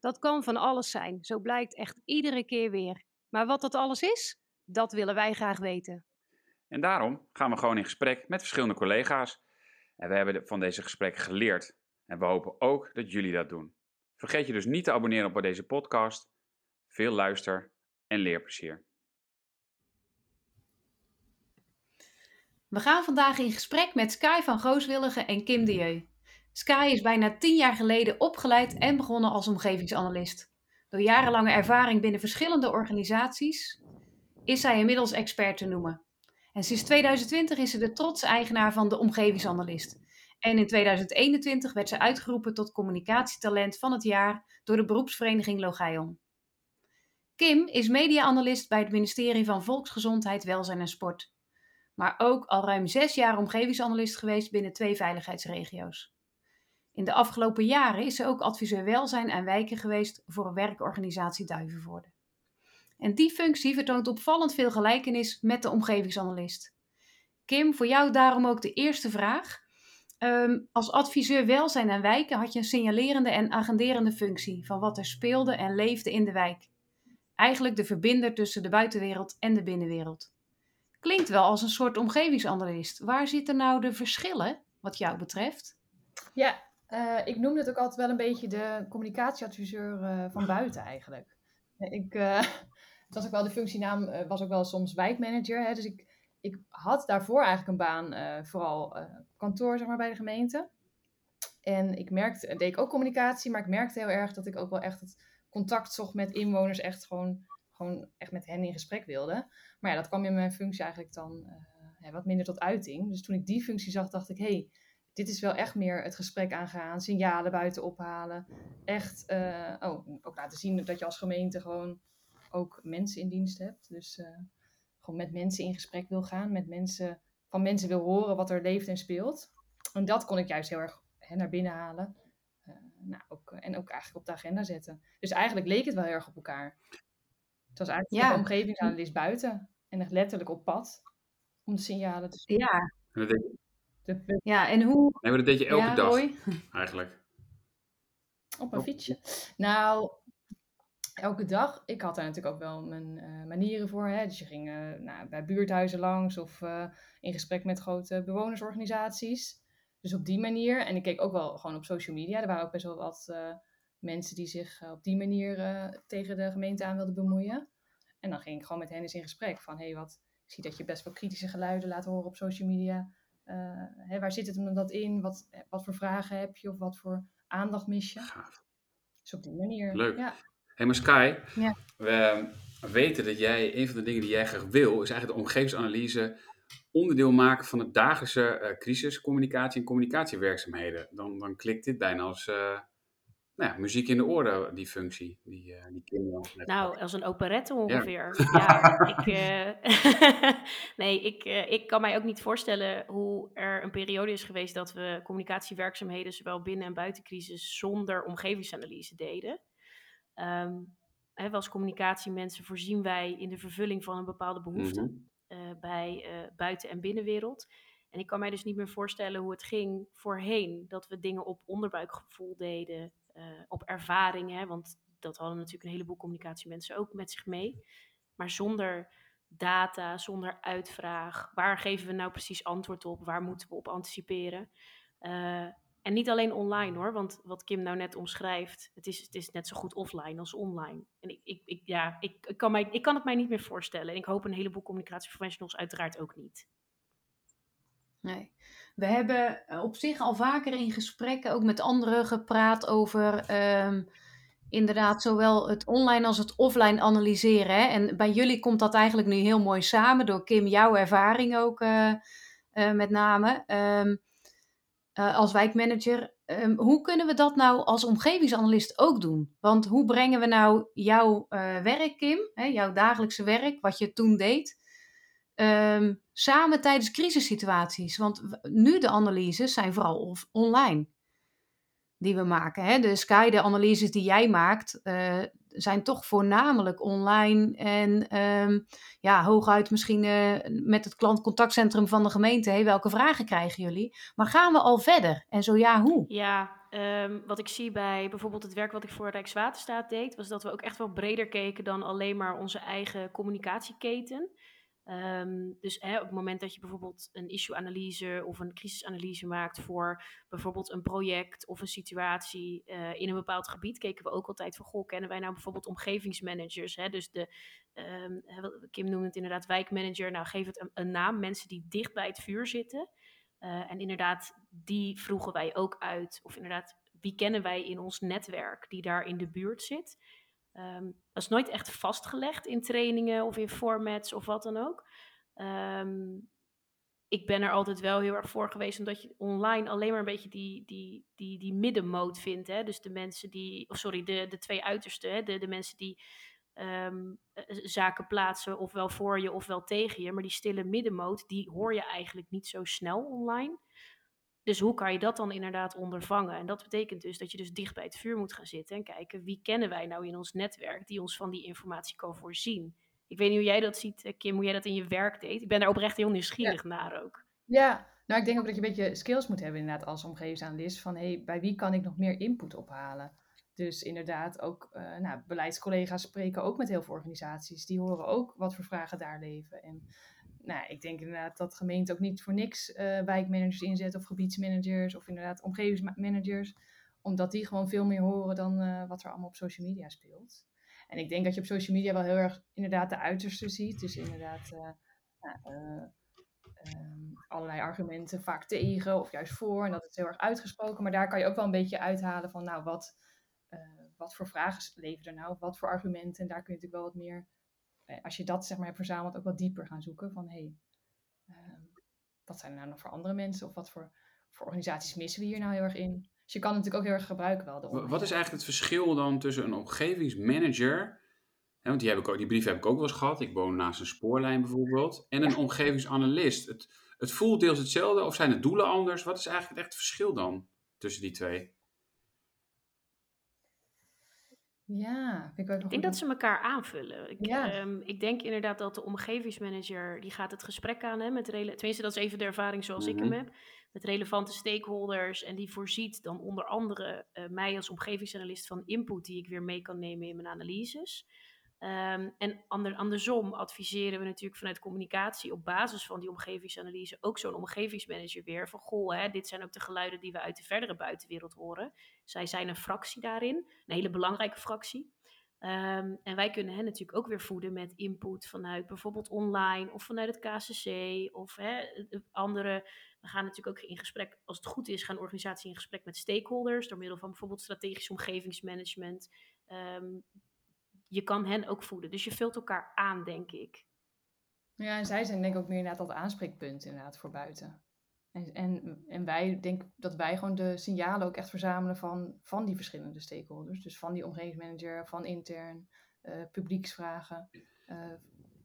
Dat kan van alles zijn, zo blijkt echt iedere keer weer. Maar wat dat alles is, dat willen wij graag weten. En daarom gaan we gewoon in gesprek met verschillende collega's. En we hebben van deze gesprekken geleerd. En we hopen ook dat jullie dat doen. Vergeet je dus niet te abonneren op deze podcast. Veel luister- en leerplezier. We gaan vandaag in gesprek met Sky van Gooswillige en Kim Dieu. Sky is bijna tien jaar geleden opgeleid en begonnen als omgevingsanalist. Door jarenlange ervaring binnen verschillende organisaties is zij inmiddels expert te noemen. En sinds 2020 is ze de trotse eigenaar van de omgevingsanalist. En in 2021 werd ze uitgeroepen tot communicatietalent van het jaar door de beroepsvereniging Logaion. Kim is media-analyst bij het ministerie van Volksgezondheid, Welzijn en Sport. Maar ook al ruim zes jaar omgevingsanalist geweest binnen twee veiligheidsregio's. In de afgelopen jaren is ze ook adviseur welzijn en wijken geweest voor een werkorganisatie Duivenvoorde. En die functie vertoont opvallend veel gelijkenis met de omgevingsanalist. Kim, voor jou daarom ook de eerste vraag. Um, als adviseur welzijn en wijken had je een signalerende en agenderende functie van wat er speelde en leefde in de wijk. Eigenlijk de verbinder tussen de buitenwereld en de binnenwereld. Klinkt wel als een soort omgevingsanalist. Waar zitten nou de verschillen wat jou betreft? Ja, uh, ik noem het ook altijd wel een beetje de communicatieadviseur uh, van buiten eigenlijk. Ik, uh, het was ook wel de functienaam, was ook wel soms wijkmanager. Hè, dus ik, ik had daarvoor eigenlijk een baan, vooral kantoor zeg maar, bij de gemeente. En ik merkte, deed ik ook communicatie, maar ik merkte heel erg dat ik ook wel echt het contact zocht met inwoners, echt gewoon, gewoon echt met hen in gesprek wilde. Maar ja, dat kwam in mijn functie eigenlijk dan wat minder tot uiting. Dus toen ik die functie zag, dacht ik, hé, hey, dit is wel echt meer het gesprek aangaan, signalen buiten ophalen. Echt uh, oh, ook laten zien dat je als gemeente gewoon ook mensen in dienst hebt. Dus uh, gewoon met mensen in gesprek wil gaan, met mensen, van mensen wil horen wat er leeft en speelt. En dat kon ik juist heel erg hè, naar binnen halen. Uh, nou, ook, en ook eigenlijk op de agenda zetten. Dus eigenlijk leek het wel heel erg op elkaar. Het was eigenlijk ja. de omgevingsanalist buiten en echt letterlijk op pad om de signalen te sturen. Ja. En dat ja, en hoe... Nee, maar dat deed je elke ja, dag, eigenlijk. Op een fietsje. Nou, elke dag. Ik had daar natuurlijk ook wel mijn uh, manieren voor. Hè? Dus je ging uh, nou, bij buurthuizen langs of uh, in gesprek met grote bewonersorganisaties. Dus op die manier. En ik keek ook wel gewoon op social media. Er waren ook best wel wat mensen die zich op die manier tegen de gemeente aan wilden bemoeien. En dan ging ik gewoon met hen eens in gesprek. Van, hé, hey, wat... Ik zie dat je best wel kritische geluiden laat horen op social media. Uh, hè, waar zit het hem dat in? Wat, wat voor vragen heb je? Of wat voor aandacht mis je? Gaaf. Dus op die manier. Leuk. Ja. Hey, maar Sky, Ja. we weten dat jij, een van de dingen die jij graag wil, is eigenlijk de omgevingsanalyse onderdeel maken van het dagelijkse eh crisis, communicatie en communicatiewerkzaamheden. Dan, dan klikt dit bijna als eh, nou ja, muziek in de oren, die functie, die, eh, die kinderen. Nou, als een operette ongeveer. Ja, ik, eh, nee, ik, eh, ik kan mij ook niet voorstellen hoe er een periode is geweest dat we communicatiewerkzaamheden, zowel binnen- en buitencrisis, zonder omgevingsanalyse deden. Ehm, hè, als communicatiemensen voorzien wij in de vervulling van een bepaalde behoefte Mhm. bij buiten- en binnenwereld. En ik kan mij dus niet meer voorstellen hoe het ging voorheen. Dat we dingen op onderbuikgevoel deden, eh, op ervaring. Hè, want dat hadden natuurlijk een heleboel communicatiemensen ook met zich mee. Maar zonder data, zonder uitvraag. Waar geven we nou precies antwoord op? Waar moeten we op anticiperen? Eh, en niet alleen online hoor, want wat Kim nou net omschrijft, het is, het is net zo goed offline als online. En ik, ik, ik, ja, ik, ik, kan mij, ik kan het mij niet meer voorstellen. En ik hoop een heleboel communicatieprofessionals uiteraard ook niet. Nee. We hebben eh, op zich al vaker in gesprekken, ook met anderen, gepraat over ehm, inderdaad zowel het online als het offline analyseren. Hè? En bij jullie komt dat eigenlijk nu heel mooi samen, door Kim, jouw ervaring ook eh, eh, met name. Ehm, eh, als wijkmanager ehm, hoe kunnen we dat nou als omgevingsanalist ook doen? Want hoe brengen we nou jouw werk, Kim, hè, jouw dagelijkse werk, wat je toen deed, samen tijdens crisissituaties? Want nu de analyses zijn vooral online die we maken. Hè? De Sky, de analyses die jij maakt, uh, zijn toch voornamelijk online. En um, ja, hooguit misschien uh, met het klantcontactcentrum van de gemeente. Welke vragen krijgen jullie? Maar gaan we al verder? En zo ja, hoe? Ja, um, wat ik zie bij bijvoorbeeld het werk wat ik voor Rijkswaterstaat deed, was dat we ook echt wel breder keken dan alleen maar onze eigen communicatieketen. Um, dus hè, op het moment dat je bijvoorbeeld een issue-analyse of een crisisanalyse maakt voor bijvoorbeeld een project of een situatie uh, in een bepaald gebied, keken we ook altijd van, goh, kennen wij nou bijvoorbeeld omgevingsmanagers? Hè? Dus de, um, Kim noemde het inderdaad wijkmanager, nou geef het een, naam, mensen die dicht bij het vuur zitten. Uh, en inderdaad, die vroegen wij ook uit. Of inderdaad, wie kennen wij in ons netwerk die daar in de buurt zit? Um, dat is nooit echt vastgelegd in trainingen of in formats of wat dan ook. Um, ik ben er altijd wel heel erg voor geweest, omdat je online alleen maar een beetje die, die, die, die middenmoot vindt. Hè? Dus de mensen die, of sorry, de, de twee uitersten, hè? De, de mensen die um, zaken plaatsen, ofwel voor je ofwel tegen je. Maar die stille middenmoot, die hoor je eigenlijk niet zo snel online. Dus hoe kan je dat dan inderdaad ondervangen? En dat betekent dus dat je dus dicht bij het vuur moet gaan zitten en kijken wie kennen wij nou in ons netwerk die ons van die informatie kan voorzien. Ik weet niet hoe jij dat ziet, eh, Kim, hoe jij dat in je werk deed. Ik ben daar oprecht heel nieuwsgierig naar ook. Ja, nou ik denk ook dat je een beetje skills moet hebben inderdaad als omgevingsanalist. Van hey, bij wie kan ik nog meer input ophalen? Dus inderdaad ook uh, nou, beleidscollega's spreken ook met heel veel organisaties. Die horen ook wat voor vragen daar leven. En nou, ik denk inderdaad dat gemeenten ook niet voor niks uh, wijkmanagers inzetten of gebiedsmanagers of inderdaad omgevingsmanagers. Omdat die gewoon veel meer horen dan uh, wat er allemaal op social media speelt. En ik denk dat je op social media wel heel erg inderdaad de uiterste ziet. Dus inderdaad uh, um, allerlei argumenten vaak tegen of juist voor. En dat is heel erg uitgesproken. Maar daar kan je ook wel een beetje uithalen van nou wat, wat voor vragen leveren er nou? Wat voor argumenten? En daar kun je natuurlijk wel wat meer eh, als je dat zeg maar hebt verzameld, ook wat dieper gaan zoeken van hé, hey, uh, wat zijn er nou nog voor andere mensen of wat voor, voor organisaties missen we hier nou heel erg in? Dus je kan het natuurlijk ook heel erg gebruiken wel. Wat is eigenlijk het verschil dan tussen een omgevingsmanager, hè, want die, heb ik ook, die brief heb ik ook wel eens gehad, ik woon naast een spoorlijn bijvoorbeeld, en een omgevingsanalist? Het, het voelt deels hetzelfde of zijn de doelen anders? Wat is eigenlijk het echte verschil dan tussen die twee? Ja, vind ik denk dat ze elkaar aanvullen. Ik, ja. um, ik denk inderdaad dat de omgevingsmanager, die gaat het gesprek aan, hè, met rele tenminste dat is even de ervaring zoals ik hem mhm. heb, met relevante stakeholders en die voorziet dan onder andere uh, mij als omgevingsanalist van input die ik weer mee kan nemen in mijn analyses. Um, en ander, andersom adviseren we natuurlijk vanuit communicatie op basis van die omgevingsanalyse ook zo'n omgevingsmanager weer van goh, hè, dit zijn ook de geluiden die we uit de verdere buitenwereld horen. Zij zijn een fractie daarin, een hele belangrijke fractie. Um, en wij kunnen hen natuurlijk ook weer voeden met input vanuit bijvoorbeeld online of vanuit het KCC of hè, andere. We gaan natuurlijk ook in gesprek, als het goed is, gaan organisaties in gesprek met stakeholders door middel van bijvoorbeeld strategisch omgevingsmanagement. Um, je kan hen ook voeden. Dus je vult elkaar aan, denk ik. Ja, en zij zijn denk ik ook meer inderdaad dat aanspreekpunt inderdaad voor buiten. En, en, en wij denken dat wij gewoon de signalen ook echt verzamelen van, van die verschillende stakeholders. Dus van die omgevingsmanager, van intern, uh, publieksvragen, uh,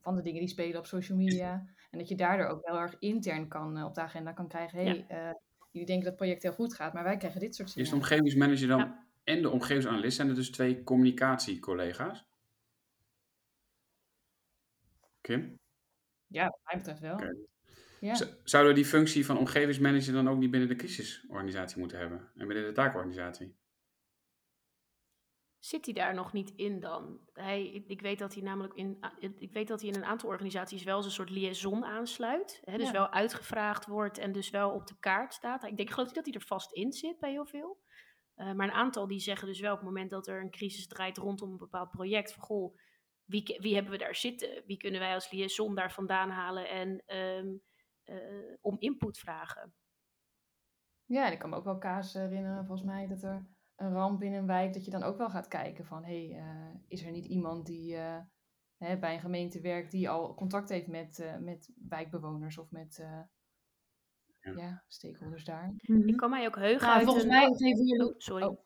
van de dingen die spelen op social media. En dat je daardoor ook heel erg intern kan, uh, op de agenda kan krijgen. hey, ja. jullie denken dat het project heel goed gaat, maar wij krijgen dit soort signalen. Is de omgevingsmanager dan ja. en de omgevingsanalist, zijn er dus twee communicatiecollega's? Kim? Ja, wat mij betreft wel. Okay. Ja. Zouden we die functie van omgevingsmanager dan ook niet binnen de crisisorganisatie moeten hebben? En binnen de taakorganisatie? Zit hij daar nog niet in dan? Hij, ik, weet dat hij namelijk in, ik weet dat hij in een aantal organisaties wel een soort liaison aansluit. Hè, dus ja. wel uitgevraagd wordt en dus wel op de kaart staat. Ik denk, geloof ik dat hij er vast in zit bij heel veel. Uh, maar een aantal die zeggen dus wel op het moment dat er een crisis draait rondom een bepaald project. Van, goh, wie, wie hebben we daar zitten? Wie kunnen wij als liaison daar vandaan halen en um, uh, om input vragen? Ja, ik kan me ook wel kaas herinneren, volgens mij, dat er een ramp in een wijk, dat je dan ook wel gaat kijken van, hé, hey, uh, is er niet iemand die uh, hè, bij een gemeente werkt die al contact heeft met, met wijkbewoners of met Ja. ja, stakeholders daar. Ik kan mij ook heugen Nou, uit volgens een- mij geven jullie... Oh, sorry. Oh.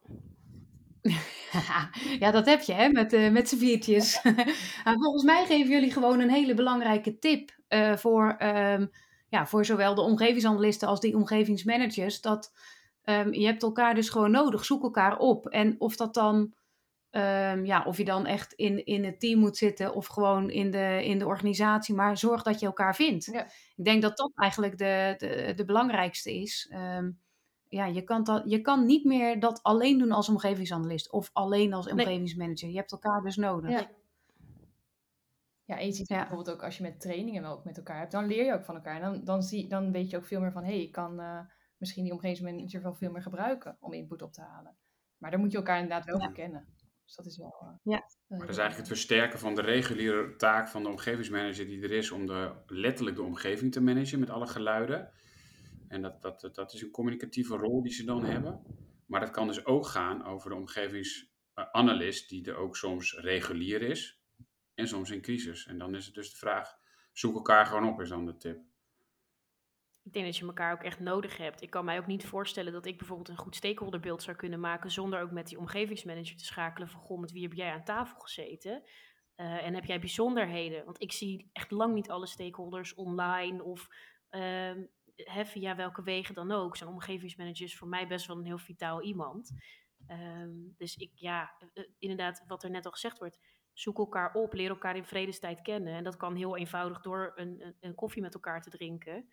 ja, dat heb je hè, met, eh met z'n viertjes. Maar volgens mij geven jullie gewoon een hele belangrijke tip eh, voor, ehm, ja, voor zowel de omgevingsanalisten als die omgevingsmanagers. Dat ehm, je hebt elkaar dus gewoon nodig, zoek elkaar op. En of dat dan, ehm, ja, of je dan echt in, in het team moet zitten of gewoon in de, in de organisatie, maar zorg dat je elkaar vindt. Ja. Ik denk dat dat eigenlijk de, de, de belangrijkste is. Ja, je kan, dat, je kan niet meer dat alleen doen als omgevingsanalist of alleen als Nee. omgevingsmanager. Je hebt elkaar dus nodig. Ja. Ja, en je ziet Ja. bijvoorbeeld ook als je met trainingen wel ook met elkaar hebt, dan leer je ook van elkaar. En dan, dan, zie, dan weet je ook veel meer van, hé, hey, ik kan eh, misschien die omgevingsmanager wel veel meer gebruiken om input op te halen. Maar dan moet je elkaar inderdaad wel Ja. herkennen. Dus dat is wel... eh, Ja. wel Maar dat is eigenlijk het versterken van de reguliere taak van de omgevingsmanager die er is om de, letterlijk de omgeving te managen met alle geluiden. En dat, dat, dat, is een communicatieve rol die ze dan hebben. Maar dat kan dus ook gaan over de omgevingsanalist die er ook soms regulier is en soms in crisis. En dan is het dus de vraag, zoek elkaar gewoon op is dan de tip. Ik denk dat je elkaar ook echt nodig hebt. Ik kan mij ook niet voorstellen dat ik bijvoorbeeld een goed stakeholderbeeld zou kunnen maken zonder ook met die omgevingsmanager te schakelen van goh, met wie heb jij aan tafel gezeten? Eh, en heb jij bijzonderheden? Want ik zie echt lang niet alle stakeholders online of ehm, hè, via welke wegen dan ook. Zo'n omgevingsmanager is voor mij best wel een heel vitaal iemand. Ehm, dus ik, ja, eh, inderdaad, wat er net al gezegd wordt, zoek elkaar op, leer elkaar in vredestijd kennen. En dat kan heel eenvoudig door een, een, een koffie met elkaar te drinken.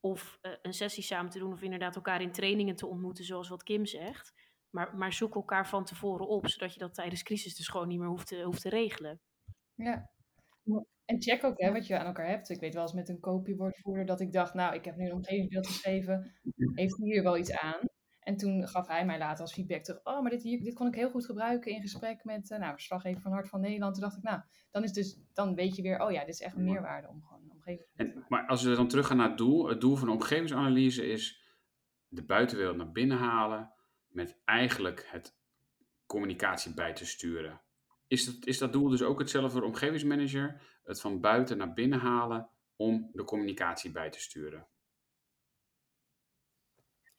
Of eh, een sessie samen te doen, of inderdaad elkaar in trainingen te ontmoeten, zoals wat Kim zegt. Maar, maar zoek elkaar van tevoren op, zodat je dat tijdens crisis dus gewoon niet meer hoeft te, hoeft te regelen. Ja. En check ook hè, wat je aan elkaar hebt. Ik weet wel eens met een kopiewoordvoerder dat ik dacht, nou, ik heb nu een omgevingsbeeld geschreven. Heeft hij hier wel iets aan? En toen gaf hij mij later als feedback terug, oh, maar dit, hier, dit kon ik heel goed gebruiken in gesprek met uh, nou, verslaggever van Hart van Nederland. Toen dacht ik, nou, dan, is dus, dan weet je weer, oh ja, dit is echt een meerwaarde om gewoon een omgeving te En, maar als we dan terug gaan naar het doel. Het doel van de omgevingsanalyse is de buitenwereld naar binnen halen met eigenlijk het communicatie bij te sturen. Is dat, is dat doel dus ook hetzelfde voor de omgevingsmanager? Het van buiten naar binnen halen om de communicatie bij te sturen?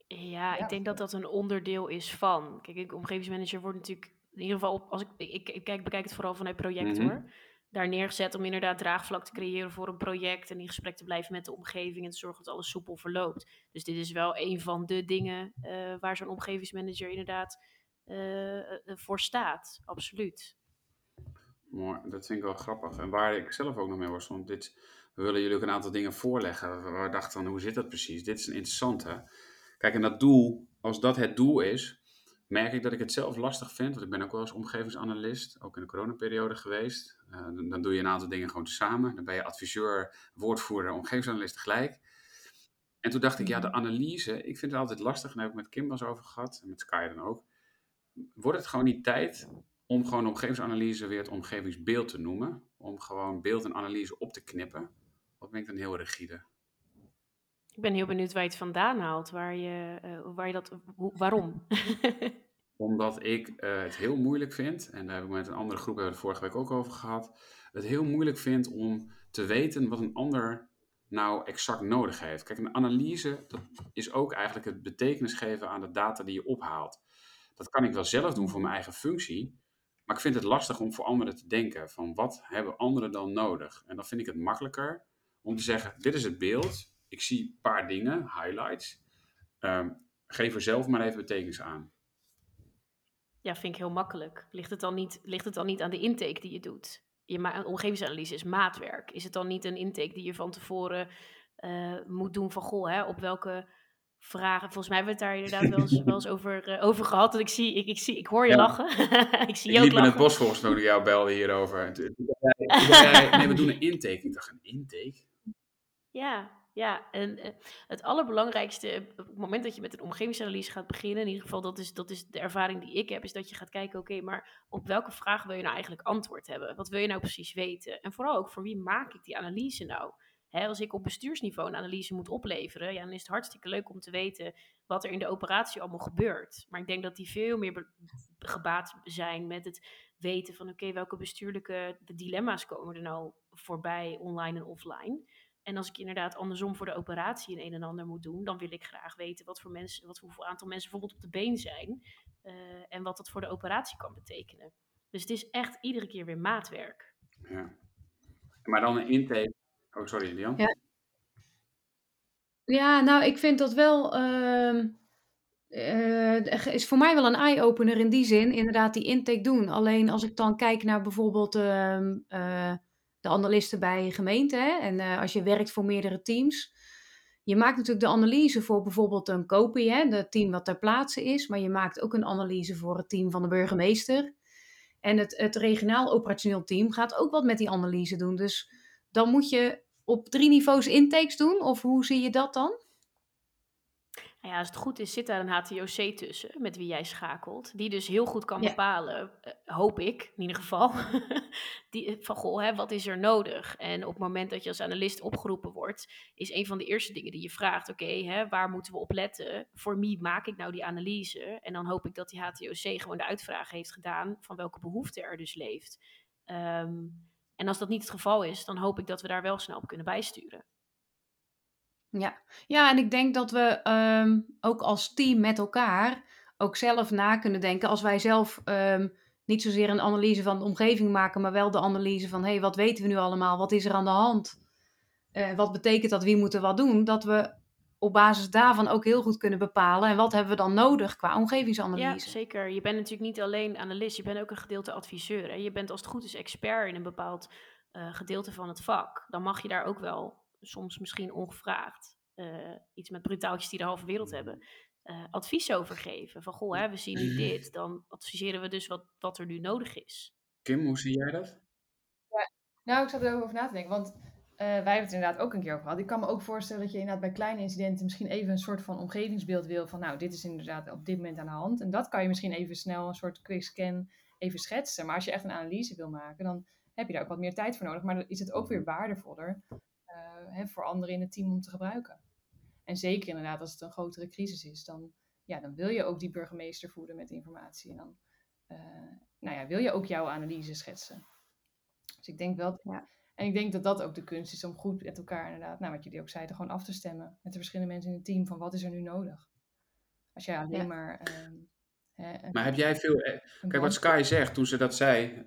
Ja, Ja. ik denk dat dat een onderdeel is van. Kijk, ik omgevingsmanager wordt natuurlijk in ieder geval op, als ik, ik, ik kijk, bekijk het vooral vanuit project Mhm. hoor. Daar neergezet om inderdaad draagvlak te creëren voor een project en in gesprek te blijven met de omgeving en te zorgen dat alles soepel verloopt. Dus dit is wel een van de dingen eh, waar zo'n omgevingsmanager inderdaad eh, eh, voor staat. Absoluut. Mooi, dat vind ik wel grappig. En waar ik zelf ook nog mee was, want dit, we willen jullie ook een aantal dingen voorleggen. Waar we dachten van, hoe zit dat precies? Dit is een interessante. Kijk, en dat doel, als dat het doel is, merk ik dat ik het zelf lastig vind. Want ik ben ook wel eens omgevingsanalist, ook in de coronaperiode geweest. Uh, dan, dan, doe je een aantal dingen gewoon samen. Dan ben je adviseur, woordvoerder, omgevingsanalist tegelijk. En toen dacht ik, ja, de analyse, ik vind het altijd lastig. En daar heb ik met Kim eens over gehad, en met Sky dan ook. Wordt het gewoon niet tijd om gewoon omgevingsanalyse weer het omgevingsbeeld te noemen? Om gewoon beeld en analyse op te knippen? Wat ben ik dan heel rigide? Ik ben heel benieuwd waar je het vandaan haalt, waar je, uh, waar je dat, hoe, waarom? Omdat ik uh, het heel moeilijk vind, en daar heb ik met een andere groep hebben we het vorige week ook over gehad, het heel moeilijk vind om te weten wat een ander nou exact nodig heeft. Kijk, een analyse dat is ook eigenlijk het betekenis geven aan de data die je ophaalt. Dat kan ik wel zelf doen voor mijn eigen functie, maar ik vind het lastig om voor anderen te denken van wat hebben anderen dan nodig? En dan vind ik het makkelijker om te zeggen, dit is het beeld, ik zie een paar dingen, highlights, um, geef er zelf maar even betekenis aan. Ja, vind ik heel makkelijk. Ligt het dan niet, ligt het dan niet aan de intake die je doet? Je ma- omgevingsanalyse is maatwerk. Is het dan niet een intake die je van tevoren uh, moet doen van, goh, hè, op welke vragen... Volgens mij hebben we het daar inderdaad wel eens, wel eens over, uh, over gehad. Dat ik zie, ik, ik, zie, ik hoor je ja. lachen. ik zie ik je liep ook in het bos volgens mij toen jou belde hierover. nee, we doen een intake. Ik dacht, een intake? Ja, ja, en uh, het allerbelangrijkste op het moment dat je met een omgevingsanalyse gaat beginnen, in ieder geval dat is, dat is de ervaring die ik heb, is dat je gaat kijken, oké, okay, maar op welke vraag wil je nou eigenlijk antwoord hebben? Wat wil je nou precies weten? En vooral ook, voor wie maak ik die analyse nou? Hè, als ik op bestuursniveau een analyse moet opleveren, ja, dan is het hartstikke leuk om te weten wat er in de operatie allemaal gebeurt. Maar ik denk dat die veel meer gebaat zijn met het weten van, oké, welke bestuurlijke dilemma's komen er nou voorbij, online en offline? En als ik inderdaad andersom voor de operatie een een en ander moet doen, dan wil ik graag weten wat voor mensen, wat voor hoeveel aantal mensen bijvoorbeeld op de been zijn. eh, en wat dat voor de operatie kan betekenen. Dus het is echt iedere keer weer maatwerk. Ja. Maar dan een intake. Oh, sorry, Lian. Ja. Ja, nou, ik vind dat wel. eh, is voor mij wel een eye-opener in die zin, inderdaad, die intake doen. Alleen als ik dan kijk naar bijvoorbeeld ehm, eh, de analisten bij gemeenten, hè, en eh, als je werkt voor meerdere teams. Je maakt natuurlijk de analyse voor bijvoorbeeld een kopie, hè, het team wat ter plaatse is, maar je maakt ook een analyse voor het team van de burgemeester. En het, het regionaal operationeel team gaat ook wat met die analyse doen. Dus dan moet je op drie niveaus intakes doen? Of hoe zie je dat dan? Nou ja, als het goed is, zit daar een HTOC tussen met wie jij schakelt. Die dus heel goed kan bepalen, eh, hoop ik in ieder geval, die, eh, van goh, hè, wat is er nodig? En op het moment dat je als analist opgeroepen wordt, is een van de eerste dingen die je vraagt, oké, waar moeten we op letten? Voor wie maak ik nou die analyse? En dan hoop ik dat die HTOC gewoon de uitvraag heeft gedaan van welke behoefte er dus leeft. Ehm, en als dat niet het geval is, dan hoop ik dat we daar wel snel op kunnen bijsturen. Ja, ja en ik denk dat we ehm, ook als team met elkaar ook zelf na kunnen denken. Als wij zelf ehm, niet zozeer een analyse van de omgeving maken, maar wel de analyse van: hé, hey, wat weten we nu allemaal? Wat is er aan de hand? Eh, wat betekent dat? Wie moet er wat doen? Dat we op basis daarvan ook heel goed kunnen bepalen. En wat hebben we dan nodig qua Ja, omgevingsanalyse? zeker. Je bent natuurlijk niet alleen analist, je bent ook een gedeelte adviseur. Hè? Je bent als het goed is expert in een bepaald eh, gedeelte van het vak. Dan mag je daar ook wel, soms misschien ongevraagd, eh, iets met brutaaltjes die de halve wereld hebben, eh, advies over geven. Van goh, hè, we zien nu dit. Dan adviseren we dus wat, wat er nu nodig is. Kim, hoe zie jij dat? Nou, ik zat er ook over na te denken, want wij hebben het inderdaad ook een keer over gehad. Ik kan me ook voorstellen dat je inderdaad bij kleine incidenten misschien even een soort van omgevingsbeeld wil van, nou, dit is inderdaad op dit moment aan de hand. En dat kan je misschien even snel een soort quick scan even schetsen. Maar als je echt een analyse wil maken, dan heb je daar ook wat meer tijd voor nodig. Maar dan is het ook weer waardevoller eh, hè, voor anderen in het team om te gebruiken. En zeker inderdaad als het een grotere crisis is, dan, ja, dan wil je ook die burgemeester voeden met informatie. En dan eh, nou ja, wil je ook jouw analyse schetsen. Dus ik denk wel. Ja. En ik denk dat dat ook de kunst is om goed met elkaar inderdaad, nou wat jullie ook zeiden, gewoon af te stemmen met de verschillende mensen in het team van wat is er nu nodig. Als jij alleen Ja. maar. ehm, hè, een- Maar heb jij veel... eh, Kijk, wat Sky zegt, toen ze dat zei,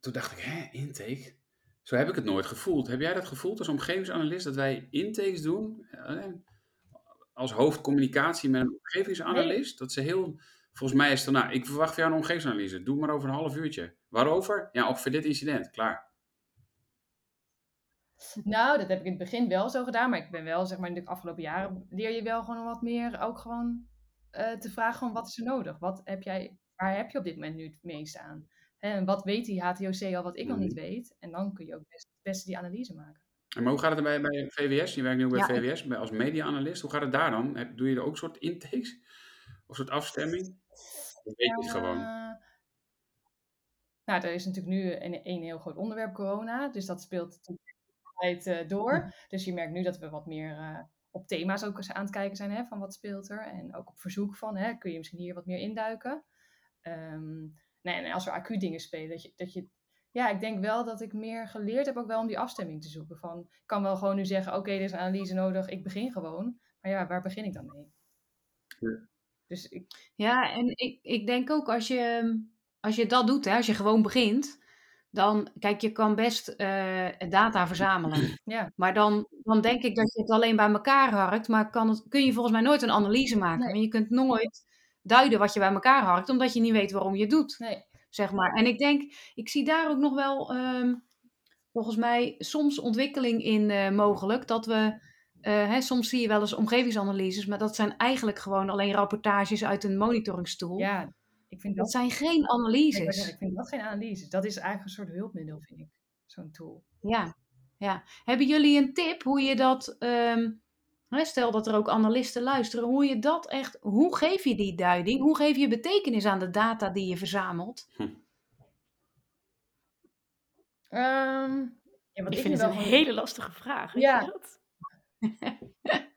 toen dacht ik, hè, intake? Zo heb ik het nooit gevoeld. Heb jij dat gevoeld als omgevingsanalist, dat wij intakes doen? eh, Als hoofdcommunicatie met een omgevingsanalist? Dat ze heel... Volgens mij is het dan, nou, ik verwacht van jou een omgevingsanalyse. Doe maar over een half uurtje. Waarover? Ja, over dit incident. Klaar. Nou, dat heb ik in het begin wel zo gedaan, maar ik ben wel, zeg maar, in de afgelopen jaren leer je wel gewoon wat meer ook gewoon eh, te vragen van wat is er nodig? Wat heb jij, waar heb je op dit moment nu het meeste aan? Hè, En wat weet die HTOC al wat ik nog niet weet? En dan kun je ook best, het beste die analyse maken. En maar hoe gaat het bij, bij VWS? Je werkt nu ook bij Ja, VWS bij- als media-analyst. Hoe gaat het daar dan? Heb- Doe je er ook soort intakes? Of soort afstemming? Of weet je het gewoon? Eh, nou, er is natuurlijk nu een, een heel groot onderwerp corona, dus dat speelt natuurlijk tijd eh, door. Dus je merkt nu dat we wat meer eh, op thema's ook eens aan het kijken zijn, hè, van wat speelt er. En ook op verzoek van, hè, kun je misschien hier wat meer induiken. Ehm, nee, en als er acuut dingen spelen, dat je, dat je... Ja, ik denk wel dat ik meer geleerd heb ook wel om die afstemming te zoeken. Van, ik kan wel gewoon nu zeggen, oké, er is een analyse nodig, ik begin gewoon. Maar ja, waar begin ik dan mee? Ja. Dus ik, Ja, en ik, ik denk ook als je, als je dat doet, hè, als je gewoon begint, dan, kijk, je kan best eh, data verzamelen. ja, Maar dan, dan denk ik dat je het alleen bij elkaar harkt, maar kan het, kun je volgens mij nooit een analyse maken. Nee. Want je kunt nooit duiden wat je bij elkaar harkt, omdat je niet weet waarom je het doet, nee. zeg maar. En ik denk, ik zie daar ook nog wel, ehm, volgens mij, soms ontwikkeling in eh, mogelijk, dat we... eh, hè, soms zie je wel eens omgevingsanalyses, maar dat zijn eigenlijk gewoon alleen rapportages uit een monitoringstoel. Ja, ik vind Dat dat, zijn geen analyses. ik vind dat geen analyse. Dat is eigenlijk een soort hulpmiddel, vind ik. Zo'n tool. Ja, ja. Hebben jullie een tip hoe je dat, ehm, hè, stel dat er ook analisten luisteren, hoe je dat echt, hoe geef je die duiding? Hoe geef je betekenis aan de data die je verzamelt? Ehm, ja, wat Ik ik, vind het wel een hele lastige vraag. Weet Ja. je dat?